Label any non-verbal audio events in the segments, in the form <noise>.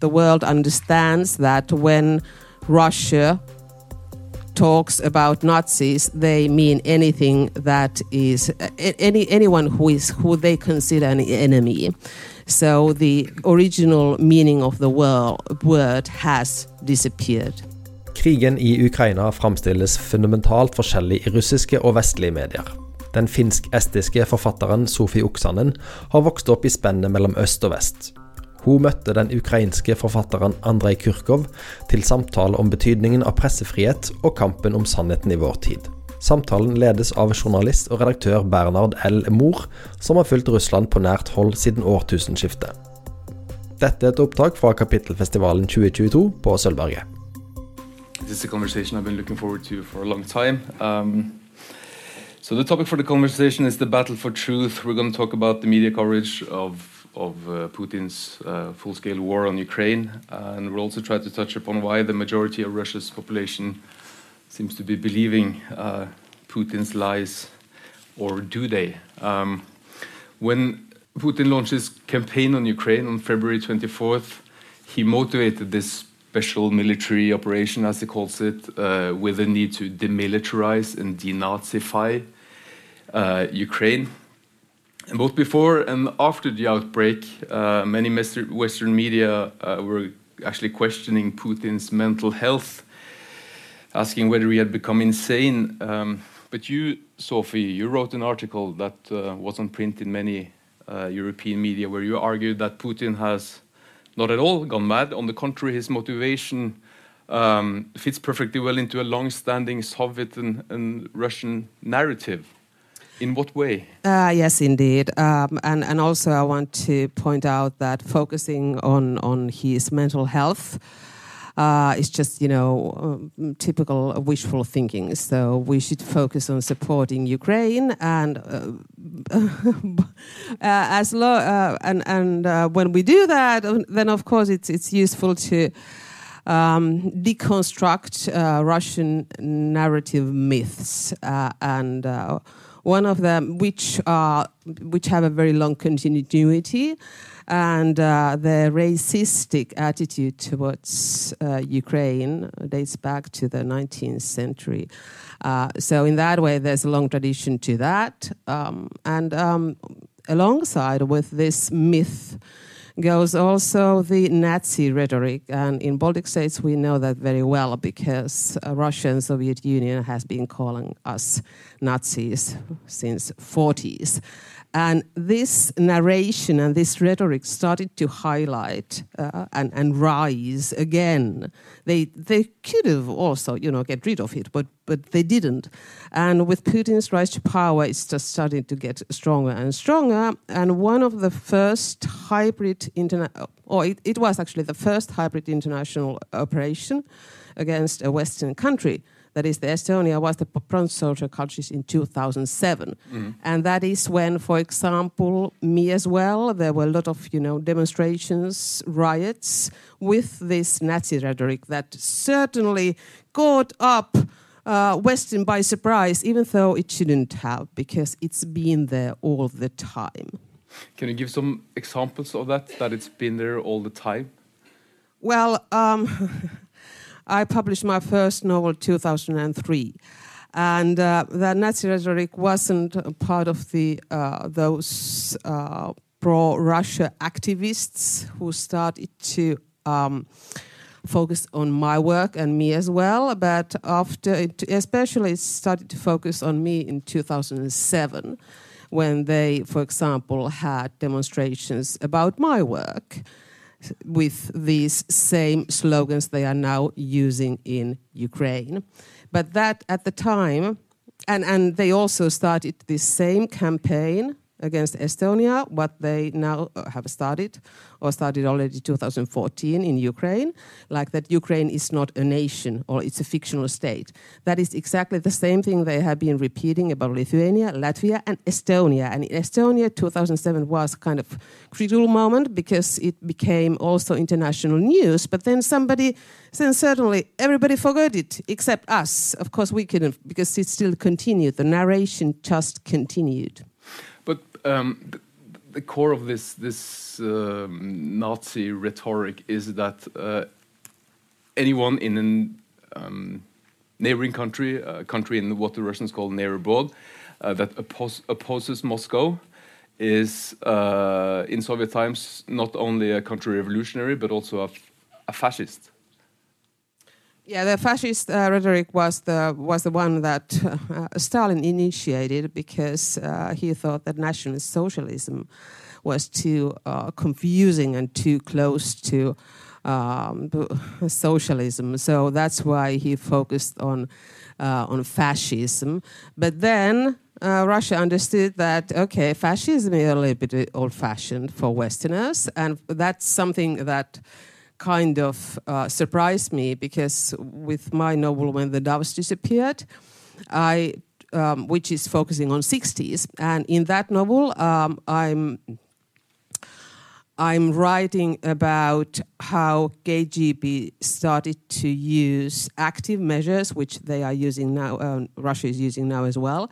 the world understands that when Russia talks about Nazis, they mean anything that is any anyone who is who they consider an enemy. So the original meaning of the word has disappeared. Krigen i Ukraina framstilles fundamentalt forskjellig i russiske og vestlige medier. Den finsk-estiske forfatteren Sofi Oksanen har vokst opp i spennet mellom øst og vest. Hun møtte den ukrainske forfatteren Andrej Kurkov til samtale om betydningen av pressefrihet og kampen om sannheten i vår tid. Samtalen ledes av journalist og redaktør Bernard L. Mohr, som har fulgt Russland på nært hold siden årtusenskiftet. Dette er et opptak fra Kapittelfestivalen 2022 på Sølvberget. This is a conversation I've been looking forward to for a long time. Um, for the conversation is battle for truth. We're going to talk about the media of uh, Putin's uh, full-scale war on Ukraine, and we'll also try to touch upon why the majority of Russia's population seems to be believing uh, Putin's lies, or do they? Um, when Putin launched his campaign on Ukraine on February 24th, he motivated this special military operation, as he calls it, uh, with the need to demilitarize and denazify uh, Ukraine. Both before and after the outbreak, uh, many Western media uh, were actually questioning Putin's mental health, asking whether he had become insane. Um, but you, Sofi, you wrote an article that uh, was on print in many uh, European media where you argued that Putin has not at all gone mad. On the contrary, his motivation um, fits perfectly well into a long standing Soviet and, and Russian narrative. In what way? Uh, yes, indeed. Um, and, and also, I want to point out that focusing on, on his mental health. Uh, it's just you know um, typical wishful thinking. So we should focus on supporting Ukraine, and uh, <laughs> uh, as lo- uh, and and uh, when we do that, then of course it's it's useful to. Um, deconstruct Russian narrative myths and one of them, which are which have a very long continuity, and uh, the racistic attitude towards uh, Ukraine dates back to the 19th century. Uh, so in that way, there's a long tradition to that, um, and um, alongside with this myth goes also the Nazi rhetoric. And in Baltic states, we know that very well because uh, Russia and Soviet Union has been calling us Nazis since 40s. And this narration and this rhetoric started to highlight uh, and, and rise again. They, they could have also, you know, get rid of it, but, but they didn't. And with Putin's rise to power, it's just starting to get stronger and stronger. And one of the first hybrid internet, or it, it was actually the first hybrid international operation against a Western country that is the Estonia was the bronze soldier cultures in 2007 mm. and that is when for example me as well there were a lot of you know demonstrations riots with this Nazi rhetoric that certainly caught up uh, Western by surprise even though it shouldn't have because it's been there all the time. Can you give some examples of that that it's been there all the time? Well um, <laughs> I published my first novel 2003 and uh, the Nazi rhetoric wasn't part of the uh, those uh, pro-Russia activists who started to um, focus on my work and me as well. But after, it, especially, it started to focus on me in 2007, when they, for example, had demonstrations about my work with these same slogans they are now using in Ukraine. But that at the time, and, and they also started this same campaign against Estonia, what they now uh, have started, or started already 2014 in Ukraine, like that Ukraine is not a nation or it's a fictional state. That is exactly the same thing they have been repeating about Lithuania, Latvia, and Estonia. And in Estonia, 2007 was kind of critical moment because it became also international news. But then somebody, then certainly everybody forgot it except us. Of course, we couldn't because it still continued. The narration just continued. Um, the core of this this um, Nazi rhetoric is that uh, anyone in a um, neighboring country, a country in what the Russians call near abroad, uh, that oppose, opposes Moscow is uh, in Soviet times not only a counter-revolutionary but also a, fascist. Yeah, the fascist uh, rhetoric was the was the one that <laughs> uh, Stalin initiated because uh, he thought that nationalist socialism was too uh, confusing and too close to um, socialism. So that's why he focused on uh, on fascism. But then uh, Russia understood that okay, fascism is a little bit old-fashioned for Westerners, and that's something that kind of uh, surprised me because with my novel when the doves disappeared, I um, which is focusing on 60s, and in that novel um, I'm I'm writing about how KGB started to use active measures, which they are using now. Uh, Russia is using now as well.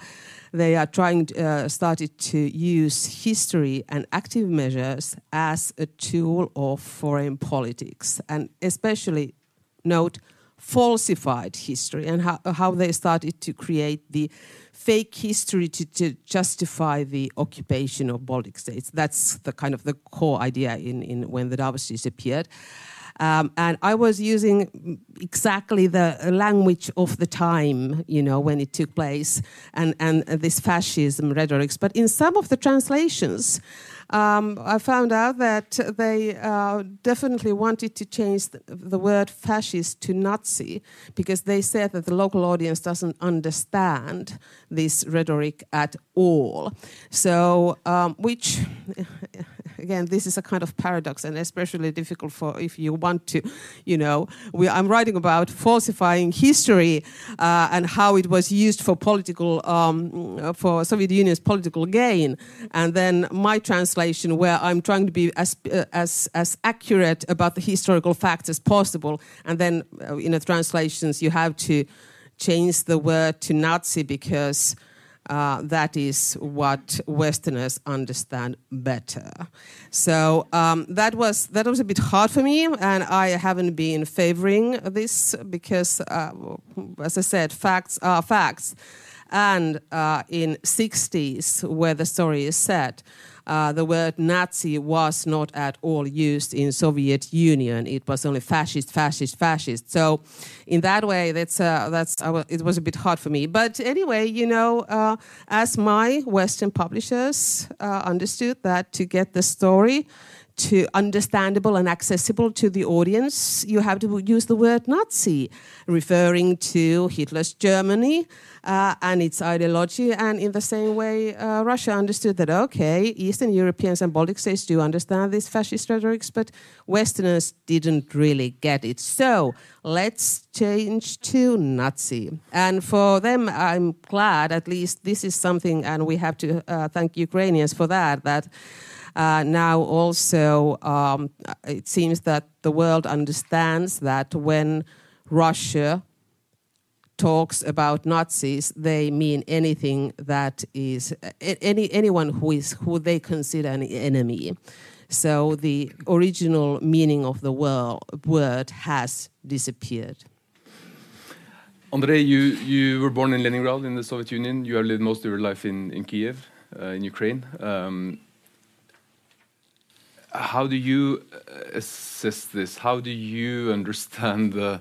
They are trying uh, started to use history and active measures as a tool of foreign politics, and especially note falsified history and how, how they started to create the fake history to, to justify the occupation of Baltic states. That's the kind of the core idea in, in when the doves disappeared. Um, and I was using exactly the language of the time, you know, when it took place, and, and this fascism rhetorics. But in some of the translations, um, I found out that they uh, definitely wanted to change the, the, word fascist to Nazi because they said that the local audience doesn't understand this rhetoric at all. So, um, which <laughs> again, this is a kind of paradox and especially difficult for if you want to, you know, we, I'm writing about falsifying history uh, and how it was used for political, um, for Soviet Union's political gain. And then my translation, where I'm trying to be as, uh, as, as accurate about the historical facts as possible. And then uh, in the translations, you have to change the word to Nazi because uh, that is what Westerners understand better. So um, that was that was a bit hard for me, and I haven't been favoring this because, uh, as I said, facts are facts. And uh, in 60s, where the story is set, uh, the word Nazi was not at all used in Soviet Union. It was only fascist, fascist, fascist. So, in that way, that's uh, that's uh, it was a bit hard for me. But anyway, you know, uh, as my Western publishers uh, understood that to get the story to understandable and accessible to the audience, you have to use the word Nazi, referring to Hitler's Germany uh, and its ideology. And in the same way, uh, Russia understood that, okay, Eastern Europeans and Baltic states do understand these fascist rhetorics, but Westerners didn't really get it. So let's change to Nazi. And for them, I'm glad, at least this is something, and we have to uh, thank Ukrainians for that, that uh, now, also, um, it seems that the world understands that when Russia talks about Nazis, they mean anything that is any anyone who is who they consider an enemy. So the original meaning of the word has disappeared. Andrei, you, you were born in Leningrad in the Soviet Union. You have lived most of your life in, in Kiev, uh, in Ukraine. Um, how do you uh, assess this? How do you <laughs> understand the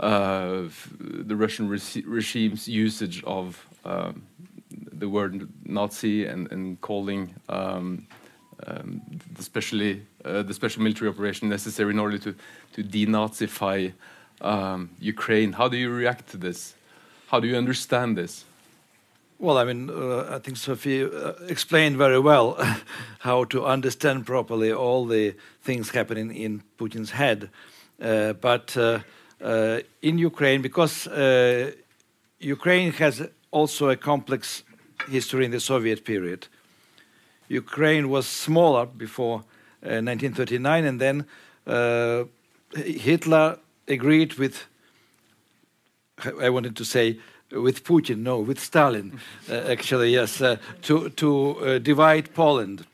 uh, the Russian regime's usage of um, the word Nazi and, and calling um, um, the, specially, uh, the special military operation necessary in order to, to denazify um, Ukraine? How do you react to this? How do you understand this? Well, I mean, uh, I think Sofi uh, explained very well <laughs> how to understand properly all the things happening in Putin's head. Uh, but uh, uh, in Ukraine, because uh, Ukraine has also a complex history in the Soviet period. Ukraine was smaller before 1939, and then Hitler agreed with, I wanted to say, with Putin, no, with Stalin, uh, actually, yes, uh, to, to uh, divide Poland.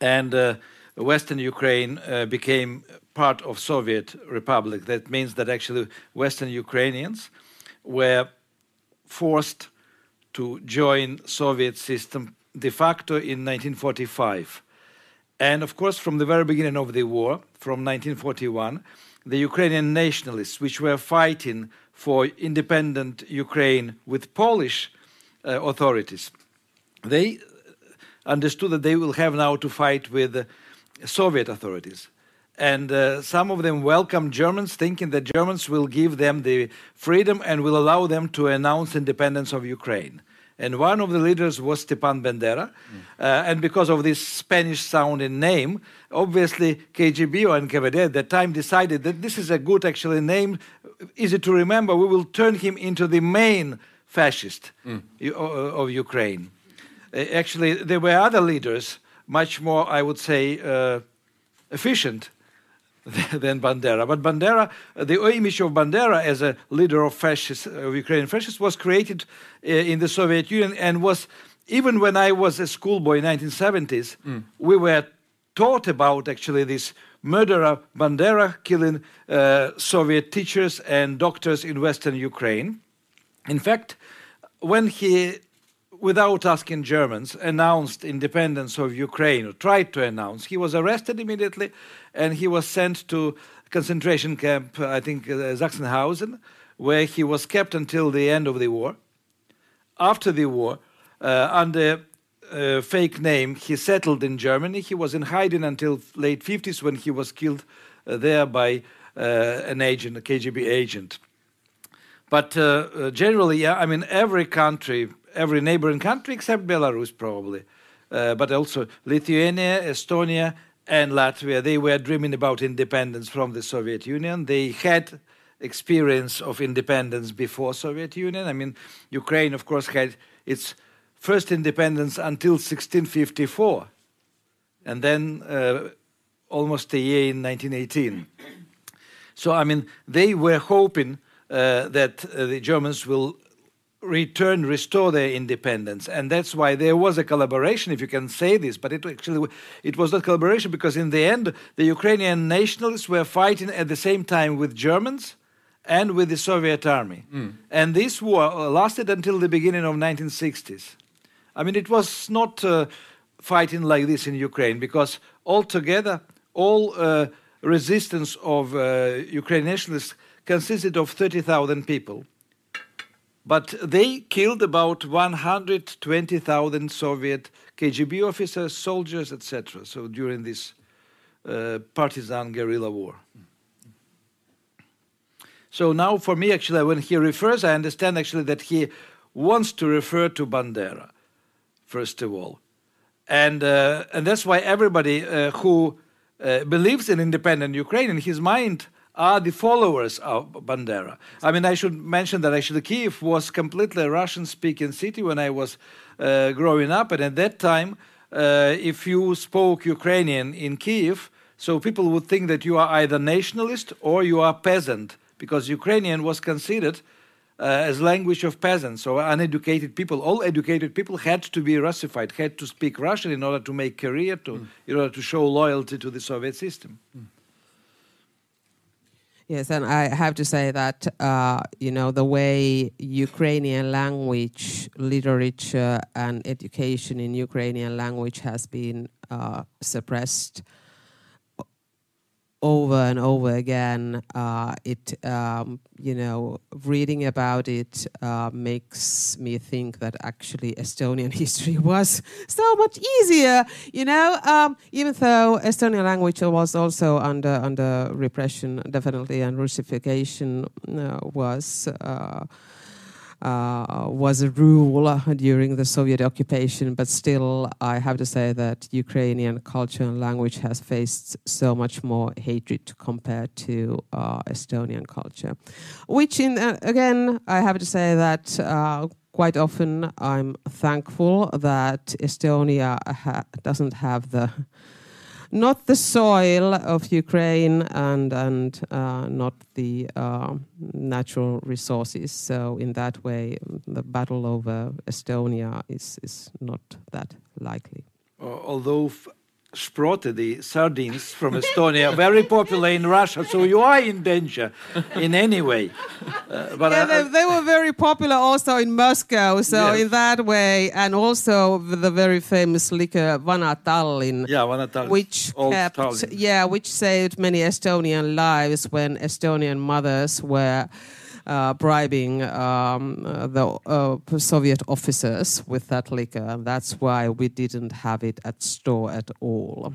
and uh, Western Ukraine uh, became part of Soviet Republic. That means that actually Western Ukrainians were forced to join Soviet system de facto in 1945. And of course, from the very beginning of the war, from 1941, the Ukrainian nationalists, which were fighting for independent Ukraine with Polish uh, authorities, they understood that they will have now to fight with uh, Soviet authorities. And uh, some of them welcomed Germans, thinking that Germans will give them the freedom and will allow them to announce independence of Ukraine. And one of the leaders was Stepan Bandera. Mm. Uh, and because of this Spanish sounding name, obviously KGB or NKVD at that time decided that this is a good actually name, easy to remember. We will turn him into the main fascist mm. of Ukraine. Actually, there were other leaders, much more, I would say, uh, efficient <laughs> than Bandera. But Bandera, the image of Bandera as a leader of fascists, of Ukrainian fascists, was created uh, in the Soviet Union and was, even when I was a schoolboy in 1970s, mm. we were taught about actually this murderer Bandera killing uh, Soviet teachers and doctors in Western Ukraine. In fact, when he without asking Germans, announced independence of Ukraine, or tried to announce. He was arrested immediately, and he was sent to concentration camp, I think uh, Sachsenhausen, where he was kept until the end of the war. After the war, uh, under a fake name, he settled in Germany. He was in hiding until late 50s when he was killed uh, there by uh, an agent, a KGB agent. But uh, uh, generally, yeah, I mean, every country every neighboring country except Belarus, probably, uh, but also Lithuania, Estonia, and Latvia. They were dreaming about independence from the Soviet Union. They had experience of independence before Soviet Union. I mean, Ukraine, of course, had its first independence until 1654, and then uh, almost a year in 1918. So, I mean, they were hoping uh, that uh, the Germans will return, restore their independence, and that's why there was a collaboration, if you can say this. But it actually it was not collaboration because in the end, the Ukrainian nationalists were fighting at the same time with Germans and with the Soviet army, mm. and this war lasted until the beginning of 1960s. I mean, it was not uh, fighting like this in Ukraine because altogether, all uh, resistance of uh, Ukrainian nationalists consisted of 30,000 people but they killed about 120,000 Soviet KGB officers, soldiers, etc. So during this uh, partisan guerrilla war. So now, for me, actually, when he refers, I understand actually that he wants to refer to Bandera, first of all, and uh, and that's why everybody uh, who uh, believes in independent Ukraine in his mind are the followers of Bandera. I mean, I should mention that actually Kiev was completely a Russian-speaking city when I was uh, growing up, and at that time, uh, if you spoke Ukrainian in Kiev, so people would think that you are either nationalist or you are peasant, because Ukrainian was considered uh, as language of peasants, so uneducated people. All educated people had to be Russified, had to speak Russian in order to make career, to, mm. in order to show loyalty to the Soviet system. Mm. Yes, and I have to say that uh, you know the way Ukrainian language, literature, and education in Ukrainian language has been uh, suppressed over and over again. Uh, it, um, you know, reading about it uh, makes me think that actually Estonian <laughs> history was so much easier. You know, um, even though Estonian language was also under under repression, definitely, and Russification uh, was. Uh, was a rule during the Soviet occupation, but still, I have to say that Ukrainian culture and language has faced so much more hatred compared to uh, Estonian culture. Which, in uh, again, I have to say that quite often I'm thankful that Estonia ha doesn't have the not the soil of Ukraine and and uh, not the uh, natural resources. So in that way, the battle over Estonia is is not that likely. although sprotte, the sardines from Estonia, very popular in Russia. So you are in danger in any way. Uh, but yeah, I, they, they, were very popular also in Moscow. So in that way, and also the very famous liquor Vana Tallinn. Yeah, Vana Tallinn. Which kept, Tallinn. yeah, which saved many Estonian lives when Estonian mothers were bribing um, the uh, Soviet officers with that liquor. That's why we didn't have it at store at all.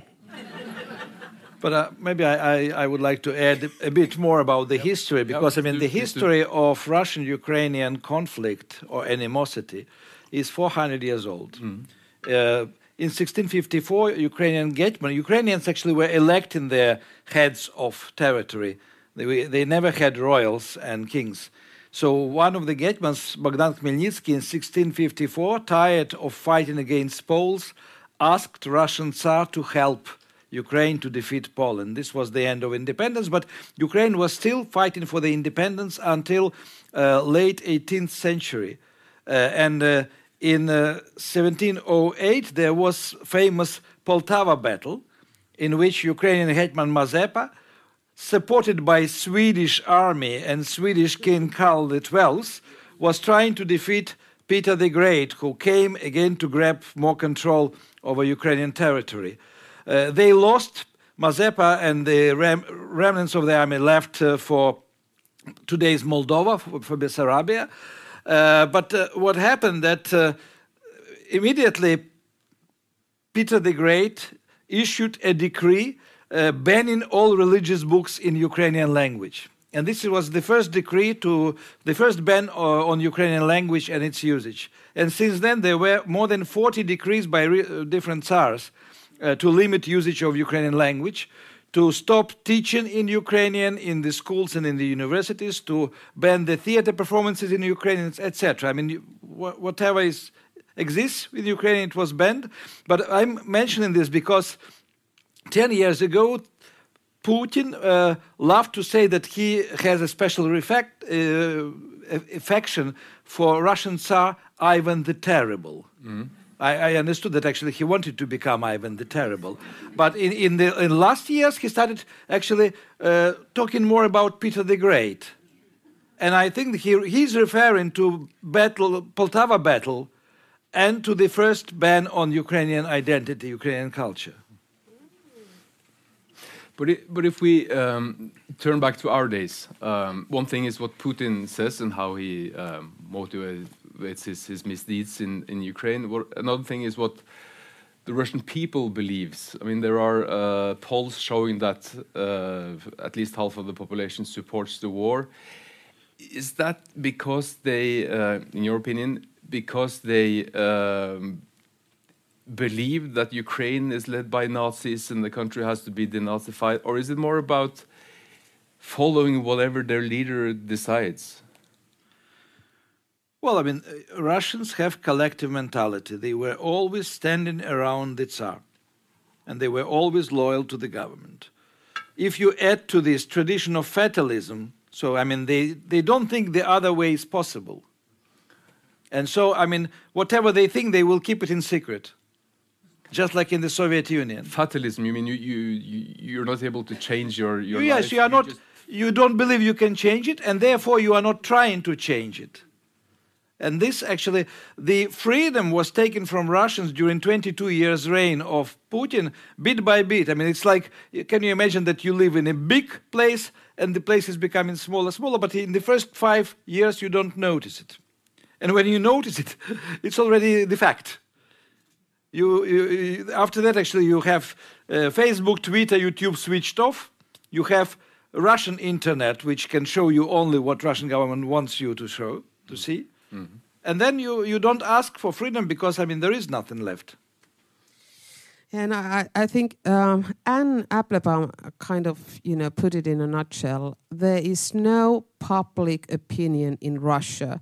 But uh, maybe I, I, I, would like to add a bit more about the yep. history, because yep. I mean, the history of Russian Ukrainian conflict or animosity is 400 years old. Mm. Uh, in 1654, Ukrainian Getman, Ukrainians actually were electing their heads of territory they, they never had royals and kings. So one of the Getmans, Bogdan Khmelnytsky, in 1654, tired of fighting against Poles, asked Russian Tsar to help Ukraine to defeat Poland. This was the end of independence, but Ukraine was still fighting for the independence until uh, late 18th century. Uh, and uh, in 1708, uh, there was famous Poltava battle, in which Ukrainian hetman Mazepa supported by Swedish army and Swedish King Karl XII, was trying to defeat Peter the Great, who came again to grab more control over Ukrainian territory. Uh, they lost. Mazepa and the rem remnants of the army left uh, for today's Moldova, for, for Bessarabia. Uh, but uh, what happened that uh, immediately Peter the Great issued a decree uh, banning all religious books in Ukrainian language. And this was the first decree to the first ban uh, on Ukrainian language and its usage. And since then, there were more than 40 decrees by uh, different tsars uh, to limit usage of Ukrainian language, to stop teaching in Ukrainian in the schools and in the universities, to ban the theater performances in Ukrainian, etc. I mean, whatever is, exists with Ukrainian, it was banned. But I'm mentioning this because 10 years ago, Putin uh, loved to say that he has a special refect, uh, affection for Russian Tsar Ivan the Terrible. Mm. I, I, understood that actually he wanted to become Ivan the Terrible. But in, in the in last years, he started actually uh, talking more about Peter the Great. And I think he, he's referring to battle, Poltava battle and to the first ban on Ukrainian identity, Ukrainian culture. But, it, but if we um, turn back to our days, um, one thing is what Putin says and how he um, motivates his, his, misdeeds in, in Ukraine. What, another thing is what the Russian people believes. I mean, there are uh, polls showing that uh, at least half of the population supports the war. Is that because they, uh, in your opinion, because they um, believe that Ukraine is led by Nazis and the country has to be denazified, or is it more about following whatever their leader decides? Well, I mean, uh, Russians have collective mentality. They were always standing around the Tsar, and they were always loyal to the government. If you add to this tradition of fatalism, so I mean, they, they don't think the other way is possible. And so, I mean, whatever they think, they will keep it in secret just like in the Soviet Union. Fatalism. You mean you you you're not able to change your your yes, life? you are you not. Just... You don't believe you can change it, and therefore you are not trying to change it. And this actually, the freedom was taken from Russians during 22 years' reign of Putin, bit by bit. I mean, it's like, can you imagine that you live in a big place and the place is becoming smaller, smaller, but in the first five years you don't notice it. And when you notice it, <laughs> it's already the fact you, you, after that actually you have uh, facebook twitter youtube switched off you have russian internet which can show you only what russian government wants you to show to see mm -hmm. and then you, you don't ask for freedom because i mean there is nothing left and I, I think um, Anne Applebaum kind of, you know, put it in a nutshell. There is no public opinion in Russia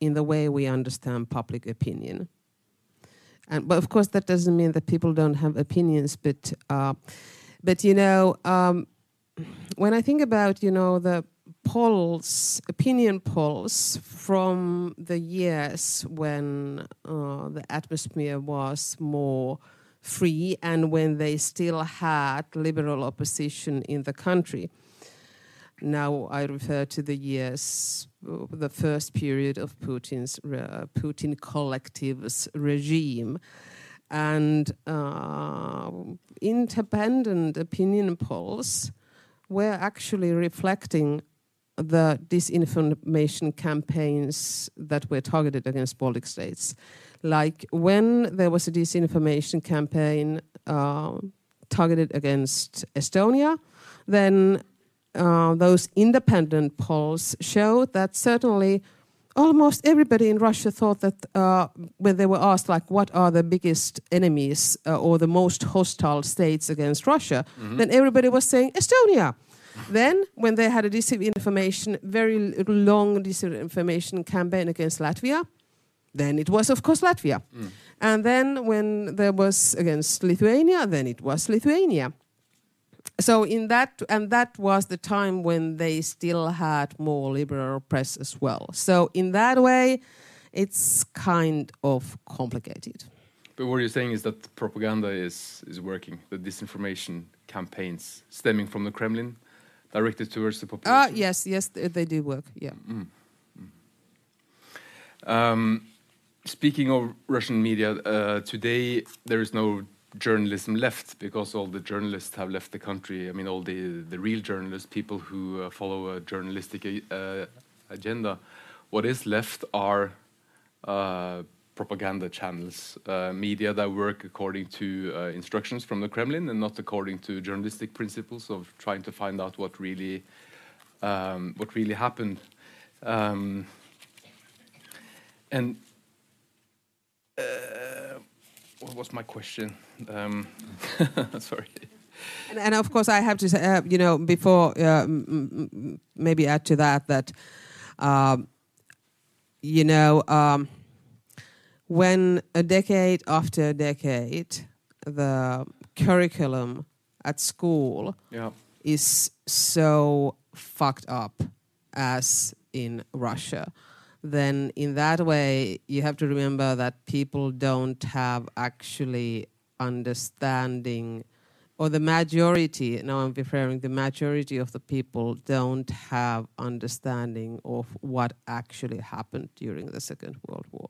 in the way we understand public opinion. And but of course that doesn't mean that people don't have opinions. But uh, but you know um, when I think about you know the polls, opinion polls from the years when uh, the atmosphere was more free and when they still had liberal opposition in the country. Now I refer to the years, the first period of Putin's uh, Putin collective's regime, and uh, independent opinion polls were actually reflecting the disinformation campaigns that were targeted against Baltic states. Like when there was a disinformation campaign uh, targeted against Estonia, then uh, those independent polls showed that certainly almost everybody in Russia thought that uh, when they were asked, like, what are the biggest enemies uh, or the most hostile states against Russia, mm-hmm. then everybody was saying Estonia. then, when they had a disinformation, very long disinformation campaign against Latvia, then it was, of course, Latvia. Mm. And then, when there was against Lithuania, then it was Lithuania so in that and that was the time when they still had more liberal press as well so in that way it's kind of complicated but what you're saying is that propaganda is is working the disinformation campaigns stemming from the kremlin directed towards the population uh, yes yes they do work yeah mm. Mm. Um, speaking of russian media uh, today there is no journalism left because all the journalists have left the country. I mean, all the the real journalists, people who uh, follow a journalistic uh, agenda. What is left are uh, propaganda channels, uh, media that work according to uh, instructions from the Kremlin and not according to journalistic principles of trying to find out what really um, what really happened. Um, and uh, what was my question? Um, <laughs> sorry. And, and, of course, I have to say, uh, you know, before uh, maybe add to that that, um, you know, um, when a decade after a decade, the curriculum at school yeah. is so fucked up as in Russia then in that way you have to remember that people don't have actually understanding or the majority now i'm referring the majority of the people don't have understanding of what actually happened during the second world war.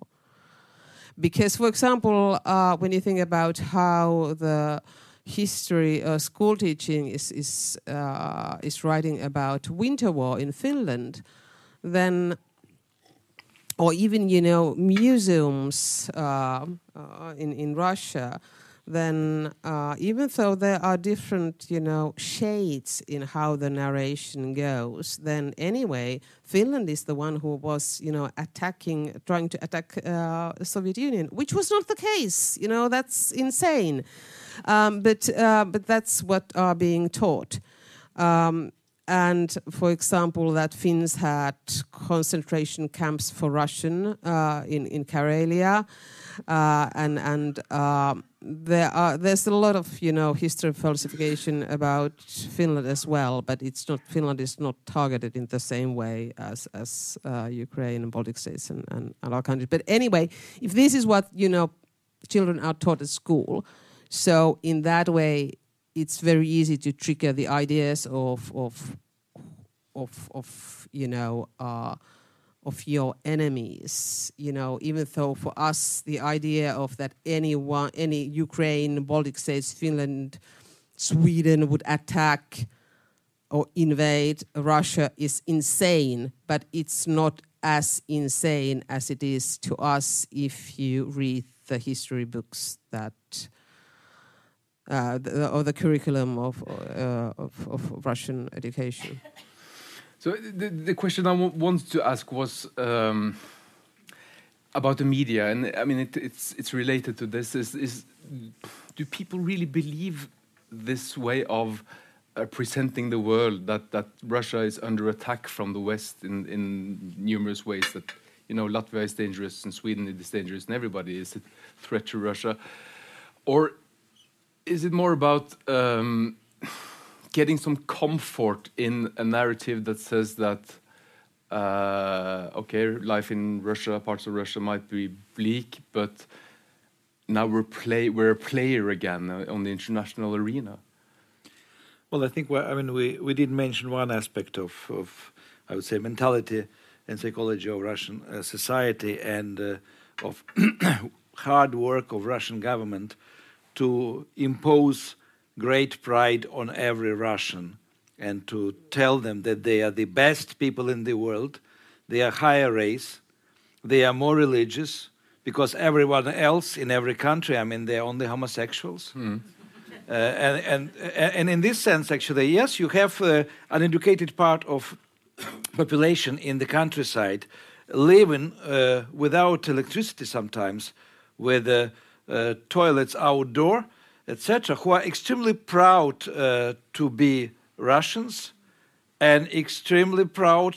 Because for example uh, when you think about how the history uh, school teaching is is uh, is writing about winter war in finland then or even you know museums uh, uh, in in Russia, then uh, even though there are different you know shades in how the narration goes, then anyway Finland is the one who was you know attacking, trying to attack uh, the Soviet Union, which was not the case. You know that's insane, um, but uh, but that's what are being taught. Um, and for example, that Finns had concentration camps for Russian uh, in in Karelia, uh, and and uh, there are there's a lot of you know history falsification about Finland as well, but it's not Finland is not targeted in the same way as as uh, Ukraine and Baltic states and, and, and our countries. But anyway, if this is what you know children are taught at school, so in that way it's very easy to trigger the ideas of of of of you know uh, of your enemies. You know, even though for us the idea of that anyone, any Ukraine, Baltic states, Finland, Sweden would attack or invade Russia is insane, but it's not as insane as it is to us if you read the history books that uh, the, or the curriculum of, uh, of, of Russian education. So the, the question I wanted to ask was um, about the media, and I mean it, it's it's related to this. Is, is do people really believe this way of uh, presenting the world that that Russia is under attack from the West in in numerous ways? That you know Latvia is dangerous and Sweden is dangerous and everybody is a threat to Russia, or is it more about um, getting some comfort in a narrative that says that uh, okay, life in Russia, parts of Russia might be bleak, but now we're play we're a player again on the international arena. Well, I think I mean we, we did mention one aspect of, of I would say mentality and psychology of Russian uh, society and uh, of <clears throat> hard work of Russian government to impose great pride on every Russian and to tell them that they are the best people in the world, they are higher race, they are more religious, because everyone else in every country, I mean, they're only homosexuals. Mm. Uh, and, and, and in this sense, actually, yes, you have uh, an educated part of <clears throat> population in the countryside living uh, without electricity sometimes, with uh, toilets outdoor, etc., who are extremely proud uh, to be Russians and extremely proud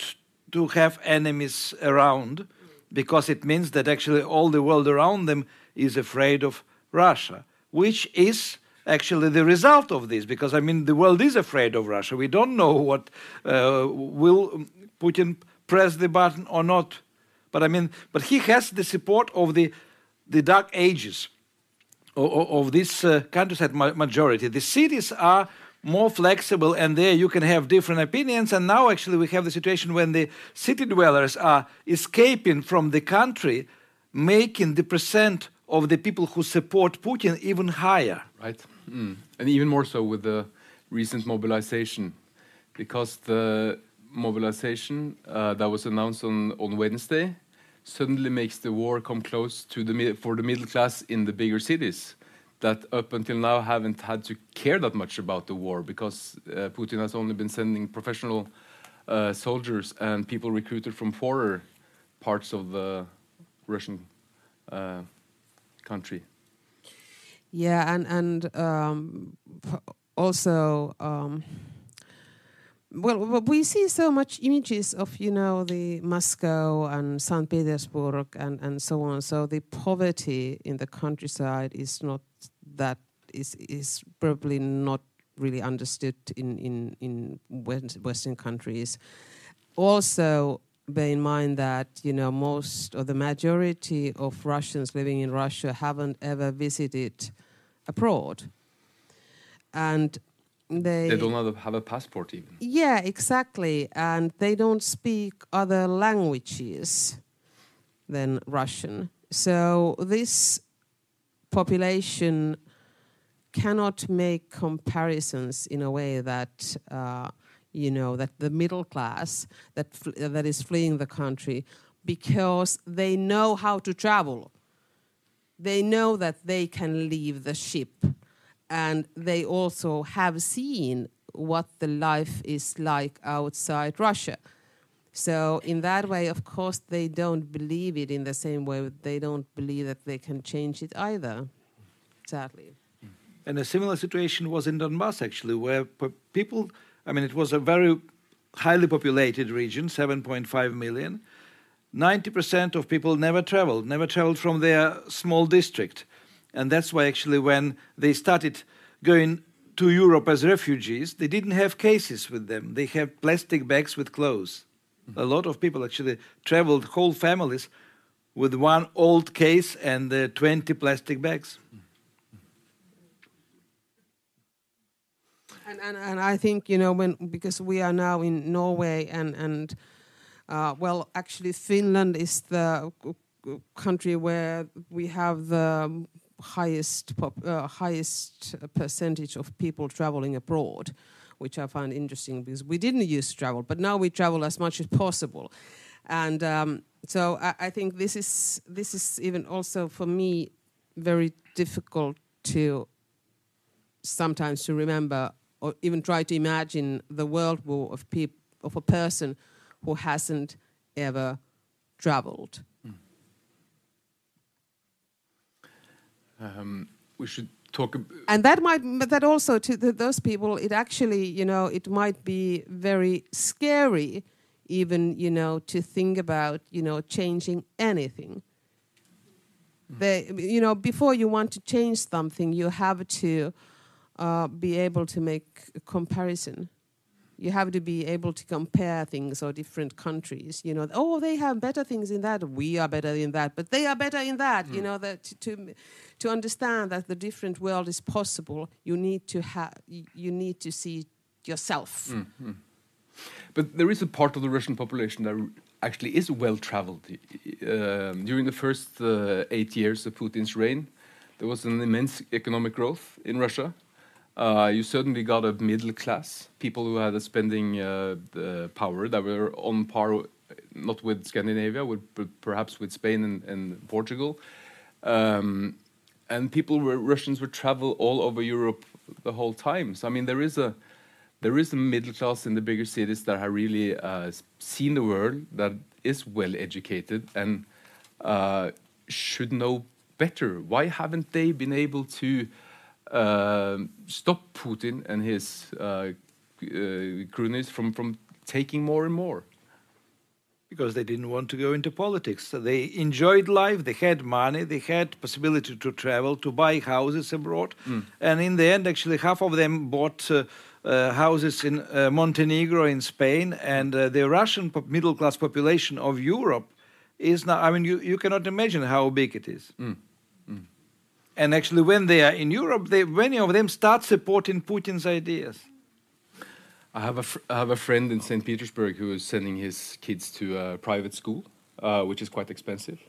to have enemies around because it means that actually all the world around them is afraid of Russia, which is actually the result of this because I mean the world is afraid of Russia. We don't know what uh, will Putin press the button or not, but I mean, but he has the support of the the dark ages of, this uh, countryside majority. The cities are more flexible and there you can have different opinions and now actually we have the situation when the city dwellers are escaping from the country making the percent of the people who support putin even higher right mm. and even more so with the recent mobilization because the mobilization uh, that was announced on, on wednesday suddenly makes the war come close to the for the middle class in the bigger cities that up until now haven't had to care that much about the war because uh, Putin has only been sending professional uh, soldiers and people recruited from poorer parts of the Russian uh, country. Yeah, and and um, also. Um, well, we see so much images of you know the Moscow and Saint Petersburg and and so on. So the poverty in the countryside is not that is is probably not really understood in in in Western countries. Also, bear in mind that you know most or the majority of Russians living in Russia haven't ever visited abroad, and they they don't have a passport even. Yeah, exactly, and they don't speak other languages than Russian. So this population cannot make comparisons in a way that uh, you know that the middle class that that is fleeing the country because they know how to travel. They know that they can leave the ship, and they also have seen what the life is like outside Russia. So in that way, of course, they don't believe it in the same way. They don't believe that they can change it either. Sadly. And a similar situation was in Donbass, actually, where people, I mean, it was a very highly populated region, 7.5 million. 90% of people never traveled, never traveled from their small district. And that's why, actually, when they started going to Europe as refugees, they didn't have cases with them. They had plastic bags with clothes. Mm -hmm. A lot of people actually traveled, whole families, with one old case and uh, 20 plastic bags. And, and, and I think, you know, when because we are now in Norway and, and uh, well, actually, Finland is the country where we have the highest pop, uh, highest percentage of people traveling abroad, which I find interesting because we didn't used to travel, but now we travel as much as possible, and um, so I, I, think this is this is even also for me very difficult to sometimes to remember or even try to imagine the world view of, peop- of a person who hasn't ever traveled. Um, we should talk. And that might, but that also to the, those people, it actually, you know, it might be very scary, even, you know, to think about, you know, changing anything. Mm. They, you know, before you want to change something, you have to uh, be able to make a comparison. You have to be able to compare things or different countries. You know, oh, they have better things in that. We are better in that, but they are better in that. You know that to to to understand that the different world is possible, you need to have you need to see yourself. But there is a part of the Russian population that actually is well traveled. Um, during the first uh, eight years of Putin's reign, there was an immense economic growth in Russia. Uh, you certainly got a middle class, people who had a spending uh, power that were on par, not with Scandinavia, with, but perhaps with Spain and, and Portugal. Um, and people were Russians would travel all over Europe the whole time. So I mean, there is a there is a middle class in the bigger cities that have really uh, seen the world, that is well educated and uh, should know better. Why haven't they been able to stop Putin and his uh, uh, cronies from from taking more and more? because they didn't want to go into politics. So they enjoyed life, they had money, they had possibility to travel, to buy houses abroad. And in the end, actually, half of them bought uh, uh, houses in uh, Montenegro, in Spain, and uh, the Russian pop- middle class population of Europe is now, I mean, you, you cannot imagine how big it is. And actually, when they are in Europe, they, many of them start supporting Putin's ideas. I have a I have a friend in St. Petersburg who is sending his kids to a private school, uh, which is quite expensive.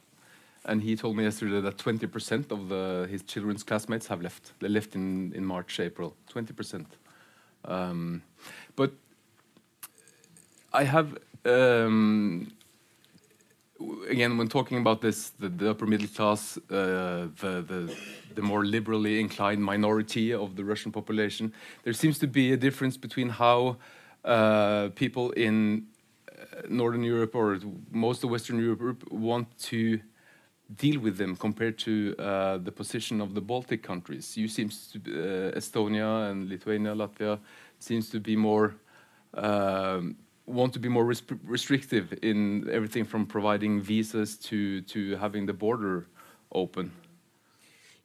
And he told me yesterday that 20% of the, his children's classmates have left. They left in, in March, April. 20%. Um, but I have, um, again, when talking about this, the, the upper middle class, uh, the, the, the more liberally inclined minority of the Russian population, there seems to be a difference between how uh, people in uh, Northern Europe or most of Western Europe want to deal with them compared to uh, the position of the Baltic countries. You seems to, uh, Estonia and Lithuania, Latvia seems to be more um, want to be more res restrictive in everything from providing visas to to having the border open.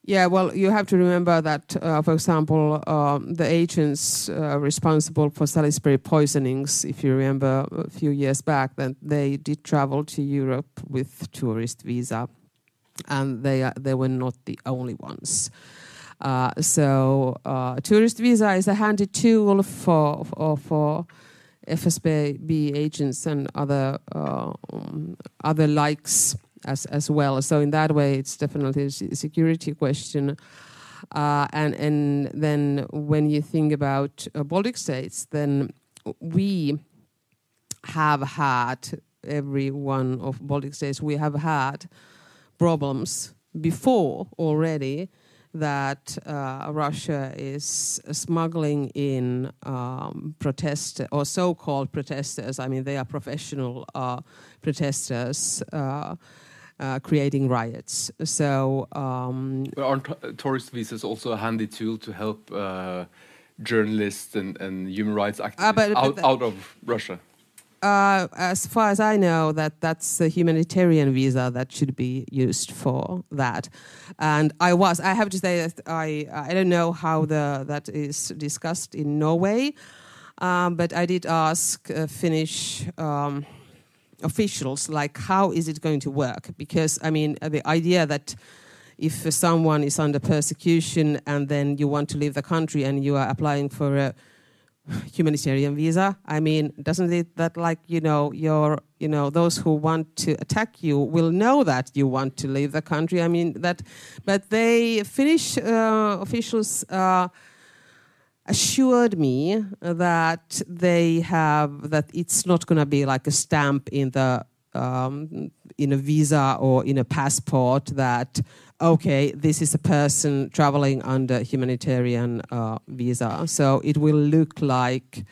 Yeah, well, you have to remember that, uh, for example, um, the agents uh, responsible for Salisbury poisonings, if you remember a few years back, that they did travel to Europe with tourist visa, and they are, they were not the only ones. Uh, so, uh, tourist visa is a handy tool for for, for FSB agents and other uh, um, other likes as as well. So in that way, it's definitely a security question. Uh, and and then when you think about uh, Baltic states, then we have had every one of Baltic states. We have had problems before already that uh, Russia is smuggling in um, protest or so-called protesters. I mean, they are professional uh, protesters. Uh, uh, creating riots. So um, But aren't tourist visas also a handy tool to help uh, journalists and, and human rights activists Ah, but- but out, out of Russia? Uh, as far as I know, that that's a humanitarian visa that should be used for that. And I was, I have to say that I, I don't know how the that is discussed in Norway, um, but I did ask uh, Finnish. Um, officials like how is it going to work because i mean the idea that if someone is under persecution and then you want to leave the country and you are applying for a humanitarian visa. I mean doesn't it that like you know your you know those who want to attack you will know that you want to leave the country? I mean that but they finnish uh, officials uh, assured me that they have that it's not going to be like a stamp in the um, in a visa or in a passport that okay this is a person traveling under humanitarian uh, visa so it will look like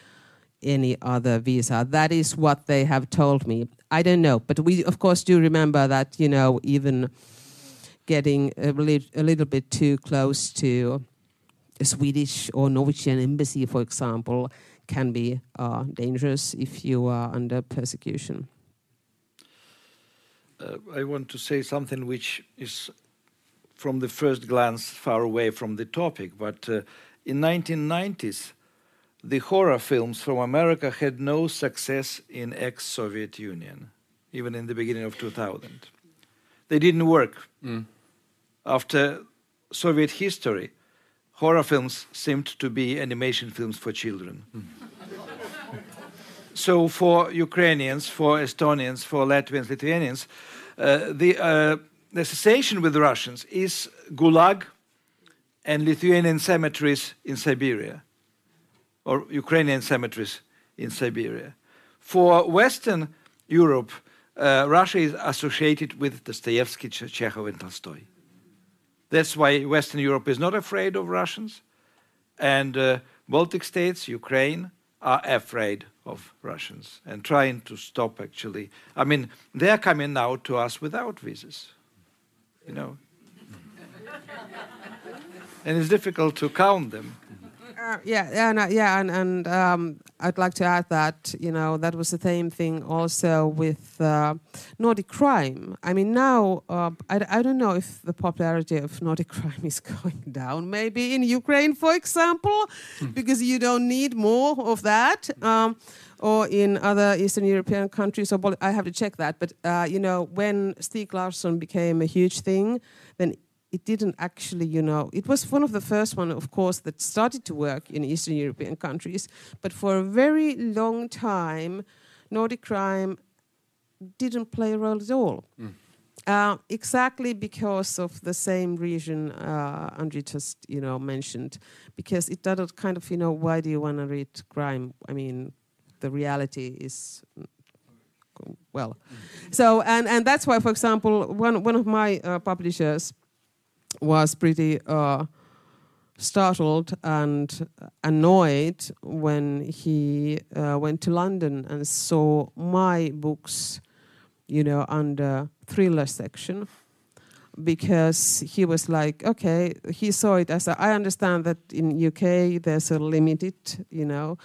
any other visa that is what they have told me i don't know but we of course do remember that you know even getting a, li- a little bit too close to a Swedish or Norwegian embassy, for example, can be uh, dangerous if you are under persecution. uh, I want to say something which is, from the first glance, far away from the topic. But uh, in 1990s, the horror films from America had no success in ex-Soviet Union, even in the beginning of 2000. They didn't work. Mm. After Soviet history, horror films seemed to be animation films for children. <laughs> so for Ukrainians, for Estonians, for Latvians, Lithuanians, uh, the, uh, the association with the Russians is Gulag and Lithuanian cemeteries in Siberia, or Ukrainian cemeteries in Siberia. For Western Europe, uh, Russia is associated with Dostoevsky, Chekhov, and Tolstoy. That's why Western Europe is not afraid of Russians, and uh, Baltic states, Ukraine, are afraid of Russians and trying to stop. Actually, I mean, they are coming now to us without visas. You know, and it's difficult to count them. Uh, yeah, yeah, no, yeah, and, and um, I'd like to add that you know that was the same thing also with uh, Nordic crime. I mean, now uh, I, I don't know if the popularity of Nordic <laughs> crime is going down. Maybe in Ukraine, for example, hmm. because you don't need more of that. Um, or in other Eastern European countries, or I have to check that. But uh, you know, when Stieg Larsson became a huge thing, then it didn't actually, you know, it was one of the first one, of course, that started to work in Eastern European countries. But for a very long time, Nordic crime didn't play a role at all. Mm. Uh, exactly because of the same reason uh, Andrew just, you know, mentioned, because it doesn't kind of, you know, why do you want to read crime? I mean, the reality is well. Mm. So and and that's why, for example, one one of my uh, publishers was pretty uh, startled and annoyed when he uh, went to London and saw my books, you know, under thriller section. Because he was like, okay, he saw it as a, I understand that in UK there's a limited, you know,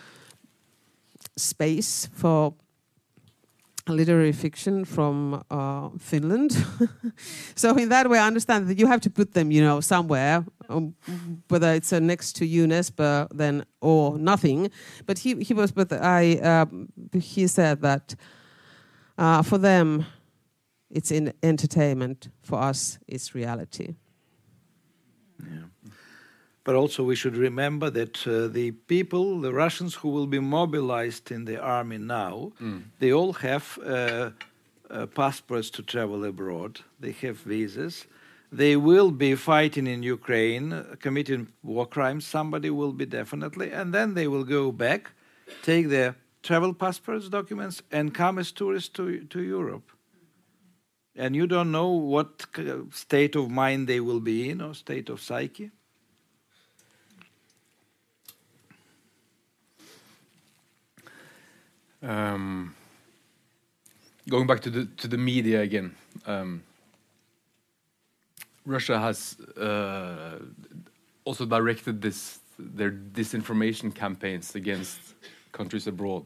space for literary fiction from uh, Finland. <laughs> so in that way, I understand that you have to put them, you know, somewhere, um, whether it's uh, next to UNESCO then or nothing. But he he was, but I uh, he said that uh, for them, it's in entertainment. For us, it's reality. Yeah. But also, we should remember that uh, the people, the Russians who will be mobilized in the army now, mm. they all have uh, uh, passports to travel abroad. They have visas. They will be fighting in Ukraine, committing war crimes. Somebody will be definitely, and then they will go back, take their travel passports, documents, and come as tourists to to Europe. And you don't know what state of mind they will be in or state of psyche. Um, going back to the to the media again, um, Russia has uh, also directed this their disinformation campaigns against countries abroad,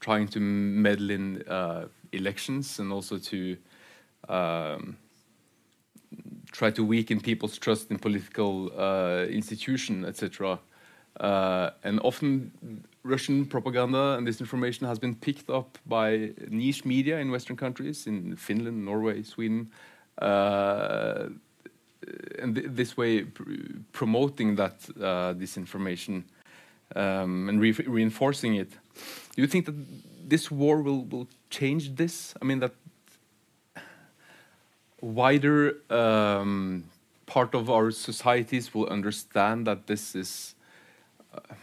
trying to meddle in uh, elections and also to um, try to weaken people's trust in political uh, etc. Uh, and often Russian propaganda and disinformation has been picked up by niche media in Western countries, in Finland, Norway, Sweden, uh, and th this way pr promoting that uh, disinformation um, and re reinforcing it. Do you think that this war will, will change this? I mean, that wider um, part of our societies will understand that this is. Uh,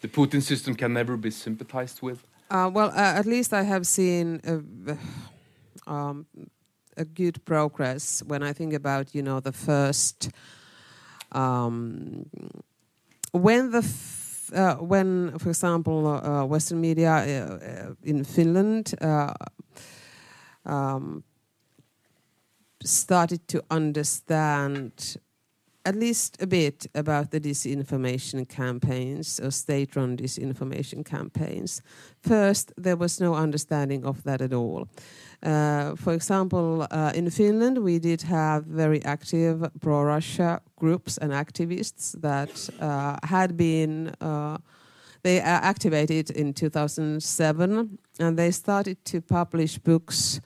the Putin system can never be sympathized with? Uh, well, uh, at least I have seen a, um, a, good progress when I think about you know the first um, when the uh, when, for example, uh, Western media uh, in Finland uh, um, started to understand at least a bit about the disinformation campaigns or state run disinformation campaigns. First, there was no understanding of that at all. Uh, for example, uh, in Finland, we did have very active pro Russia groups and activists that uh, had been uh, they activated in 2007, and they started to publish books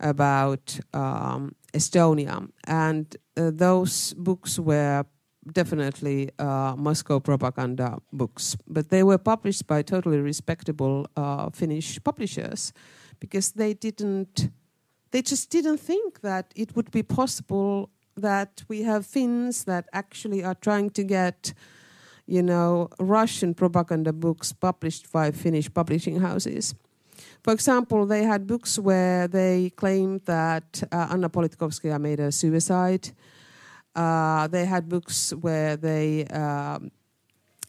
about um, Estonia, and uh, those books were definitely uh, Moscow propaganda books, but they were published by totally respectable uh, Finnish publishers because they didn't, they just didn't think that it would be possible that we have Finns that actually are trying to get, you know, Russian propaganda books published by Finnish publishing houses. For example, they had books where they claimed that uh, Anna Politkovskaya made a suicide. Uh, they had books where they um,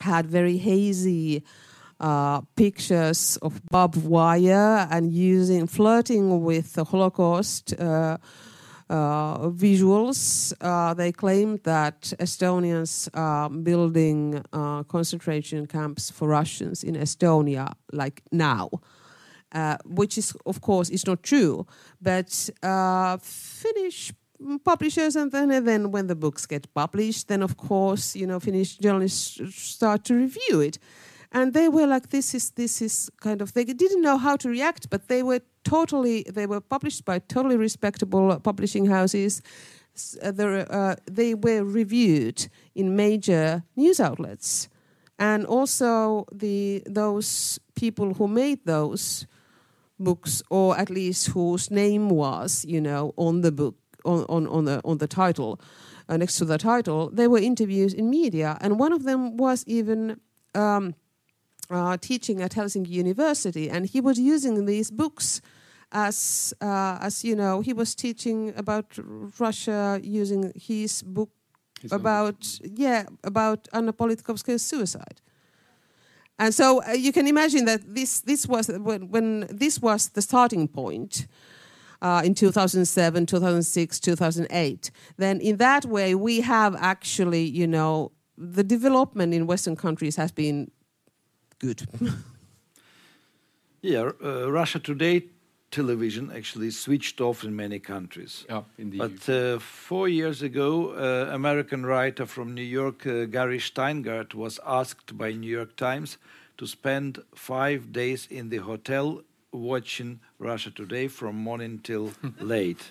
had very hazy uh, pictures of barbed wire and using flirting with the Holocaust uh, uh, visuals. Uh, they claimed that Estonians are building uh, concentration camps for Russians in Estonia, like now. Uh, which is, of course, is not true. But uh, Finnish publishers, and then, and then when the books get published, then of course, you know, Finnish journalists start to review it, and they were like, "This is this is kind of." They didn't know how to react, but they were totally. They were published by totally respectable publishing houses. Uh, uh, they were reviewed in major news outlets, and also the those people who made those books, or at least whose name was, you know, on the book, on, on, on the on the title, uh, next to the title, there were interviews in media, and one of them was even um, uh, teaching at Helsinki University, and he was using these books as uh, as you know, he was teaching about Russia using his book his about yeah about Anna Politkovskaya's suicide. And so uh, you can imagine that this, this was when, when this was the starting point uh, in 2007, 2006, 2008. Then in that way, we have actually, you know, the development in Western countries has been good. <laughs> yeah, uh, Russia Today television actually switched off in many countries. Yeah, indeed. But uh, four years ago, uh, American writer from New York, uh, Gary Shteyngart, was asked by New York Times to spend five days in the hotel watching Russia Today from morning till <laughs> late.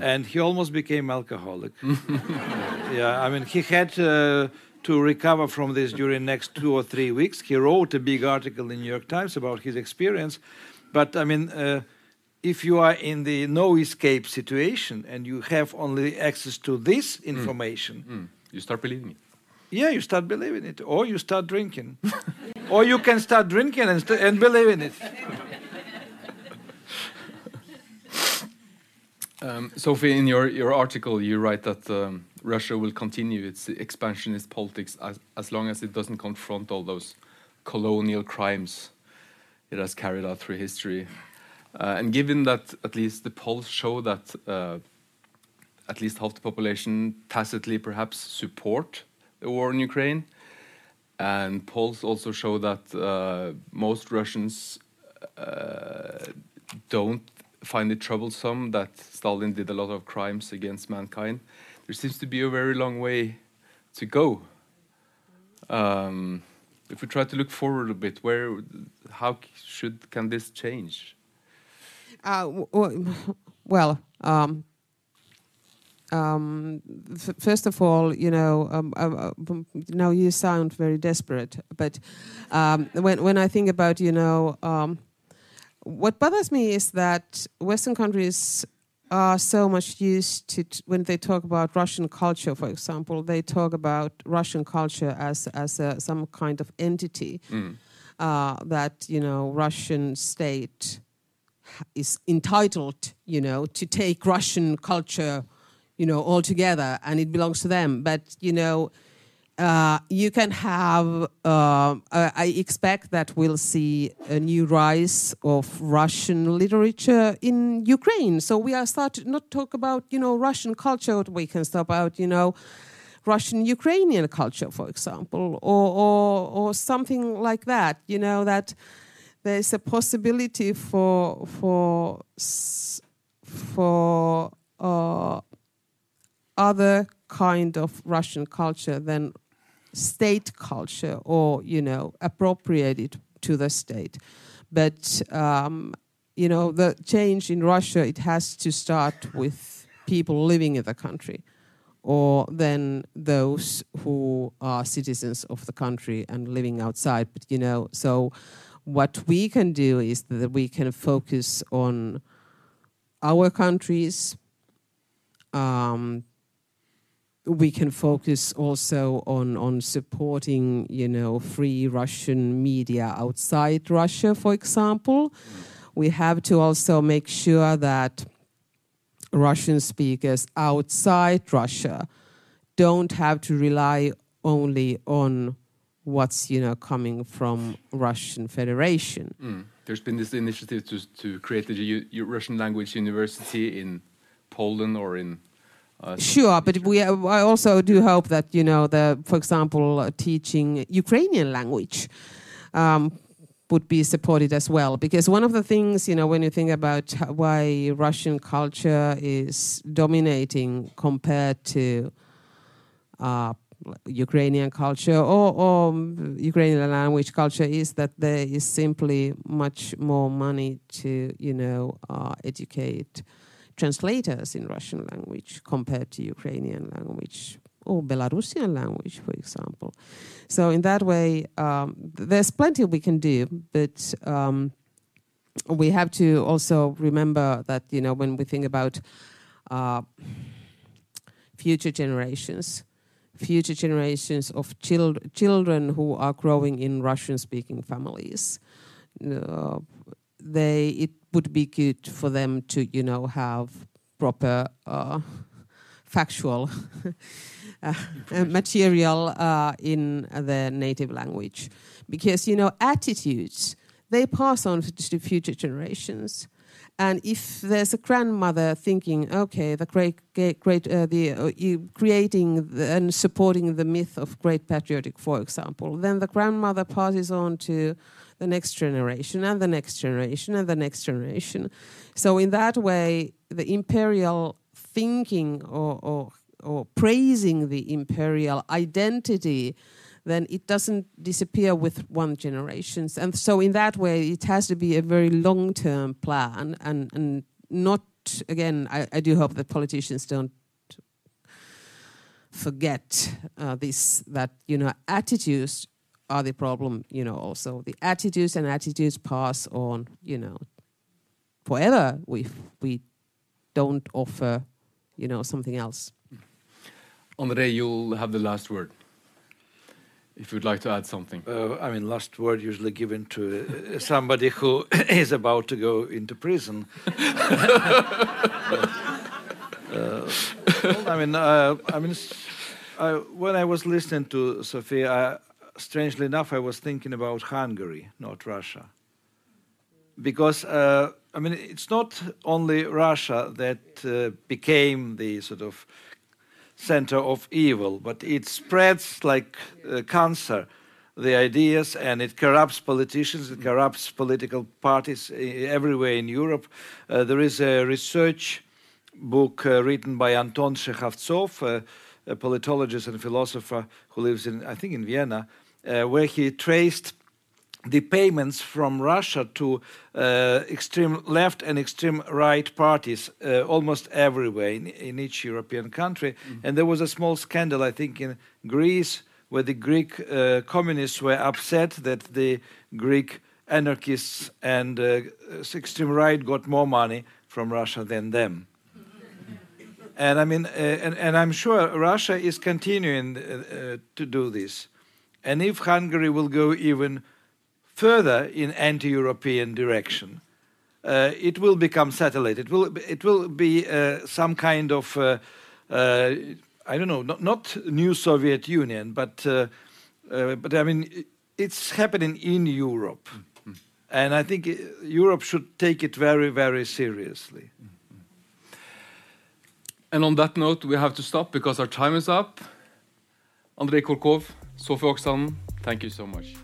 and he almost became alcoholic. <laughs> yeah, I mean, he had uh, to recover from this during next two or three weeks. He wrote a big article in New York Times about his experience, but I mean, uh, if you are in the no escape situation and you have only access to this mm. information, mm. Mm. you start believing it. Yeah, you start believing it, or you start drinking, <laughs> or you can start drinking and, st and believe in it. <laughs> Um, Sofi, in your, your article, you write that um, Russia will continue its expansionist politics as, as long as it doesn't confront all those colonial crimes it has carried out through history. Uh, and given that at least the polls show that uh, at least half the population tacitly perhaps support the war in Ukraine, and polls also show that uh, most Russians uh, don't find it troublesome that Stalin did a lot of crimes against mankind. There seems to be a very long way to go. Um, if we try to look forward a bit, where, how should can this change? Uh, well, um, um, first of all, you know, um, uh, uh now you sound very desperate, but um, when when I think about, you know, um, what bothers me is that Western countries are so much used to when they talk about Russian culture, for example, they talk about Russian culture as as a, some kind of entity mm. uh, that you know Russian state is entitled, you know, to take Russian culture, you know, altogether, and it belongs to them. But you know uh, you can have, uh, I expect that we'll see a new rise of Russian literature in Ukraine. So we are starting not talk about, you know, Russian culture, we can talk about, you know, Russian Ukrainian culture, for example, or, or, or something like that, you know, that there's a possibility for, for, for uh, other kind of Russian culture than state culture or you know appropriate it to the state. But um, you know the change in Russia it has to start with people living in the country or then those who are citizens of the country and living outside but you know so what we can do is that we can focus on our countries um, we can focus also on on supporting you know free russian media outside russia for example we have to also make sure that russian speakers outside russia don't have to rely only on what's you know coming from russian federation Mm. There's been this initiative to to create a U- Russian language university in Poland or in. Sure, but we I also do hope that you know the, for example, uh, teaching Ukrainian language um, would be supported as well. Because one of the things you know when you think about why Russian culture is dominating compared to uh, Ukrainian culture or, or Ukrainian language culture is that there is simply much more money to you know uh, educate translators in Russian language compared to Ukrainian language or Belarusian language, for example. So in that way, um, there's plenty we can do, but um, we have to also remember that you know when we think about uh, future generations, future generations of chil- children who are growing in Russian-speaking families. Uh, they it would be good for them to you know have proper uh, factual <laughs> uh, material uh, in their native language. Because you know attitudes they pass on to future generations. And if there's a grandmother thinking okay the great great, great uh, the uh, creating the, and supporting the myth of great patriotic for example then the grandmother passes on to the next generation and the next generation and the next generation. So in that way, the imperial thinking or, or, or praising the imperial identity, then it doesn't disappear with one generation. And so in that way, it has to be a very long-term plan and, and not, again, I, I do hope that politicians don't forget uh, this, that, you know, attitudes are the problem, you know, also the attitudes and attitudes pass on, you know, forever if we don't offer, you know, something else. Andre, you'll have the last word. If you'd like to add something. Uh, I mean, last word usually given to uh, somebody who <coughs> is about to go into prison. <laughs> Uh, I mean, uh, I mean, s- I, when I was listening to Sophia, I, strangely enough, I was thinking about Hungary, not Russia, because uh, I mean, it's not only Russia that uh, became the sort of center of evil, but it spreads like uh, cancer the ideas and it corrupts politicians, it corrupts political parties everywhere in Europe. Uh, there is a research book uh, written by Anton Shekhovtsov, uh, a politologist and philosopher who lives in, I think, in Vienna, where he traced the payments from Russia to uh, extreme left and extreme right parties uh, almost everywhere in, in each European country. And there was a small scandal, I think, in Greece, where the Greek uh, communists were upset that the Greek anarchists and uh, extreme right got more money from Russia than them. <laughs> And I mean, uh, and, and I'm sure Russia is continuing uh, uh, to do this. And if Hungary will go even further in anti-European direction, uh, it will become satellite. It will it will be uh, some kind of uh, uh, I don't know, not, not new Soviet Union, but uh, uh, but I mean it's happening in Europe, and I think Europe should take it very very seriously. And on that note, we have to stop because our time is up. Andrei Kurkov, Sofie Oksanen, thank you so much.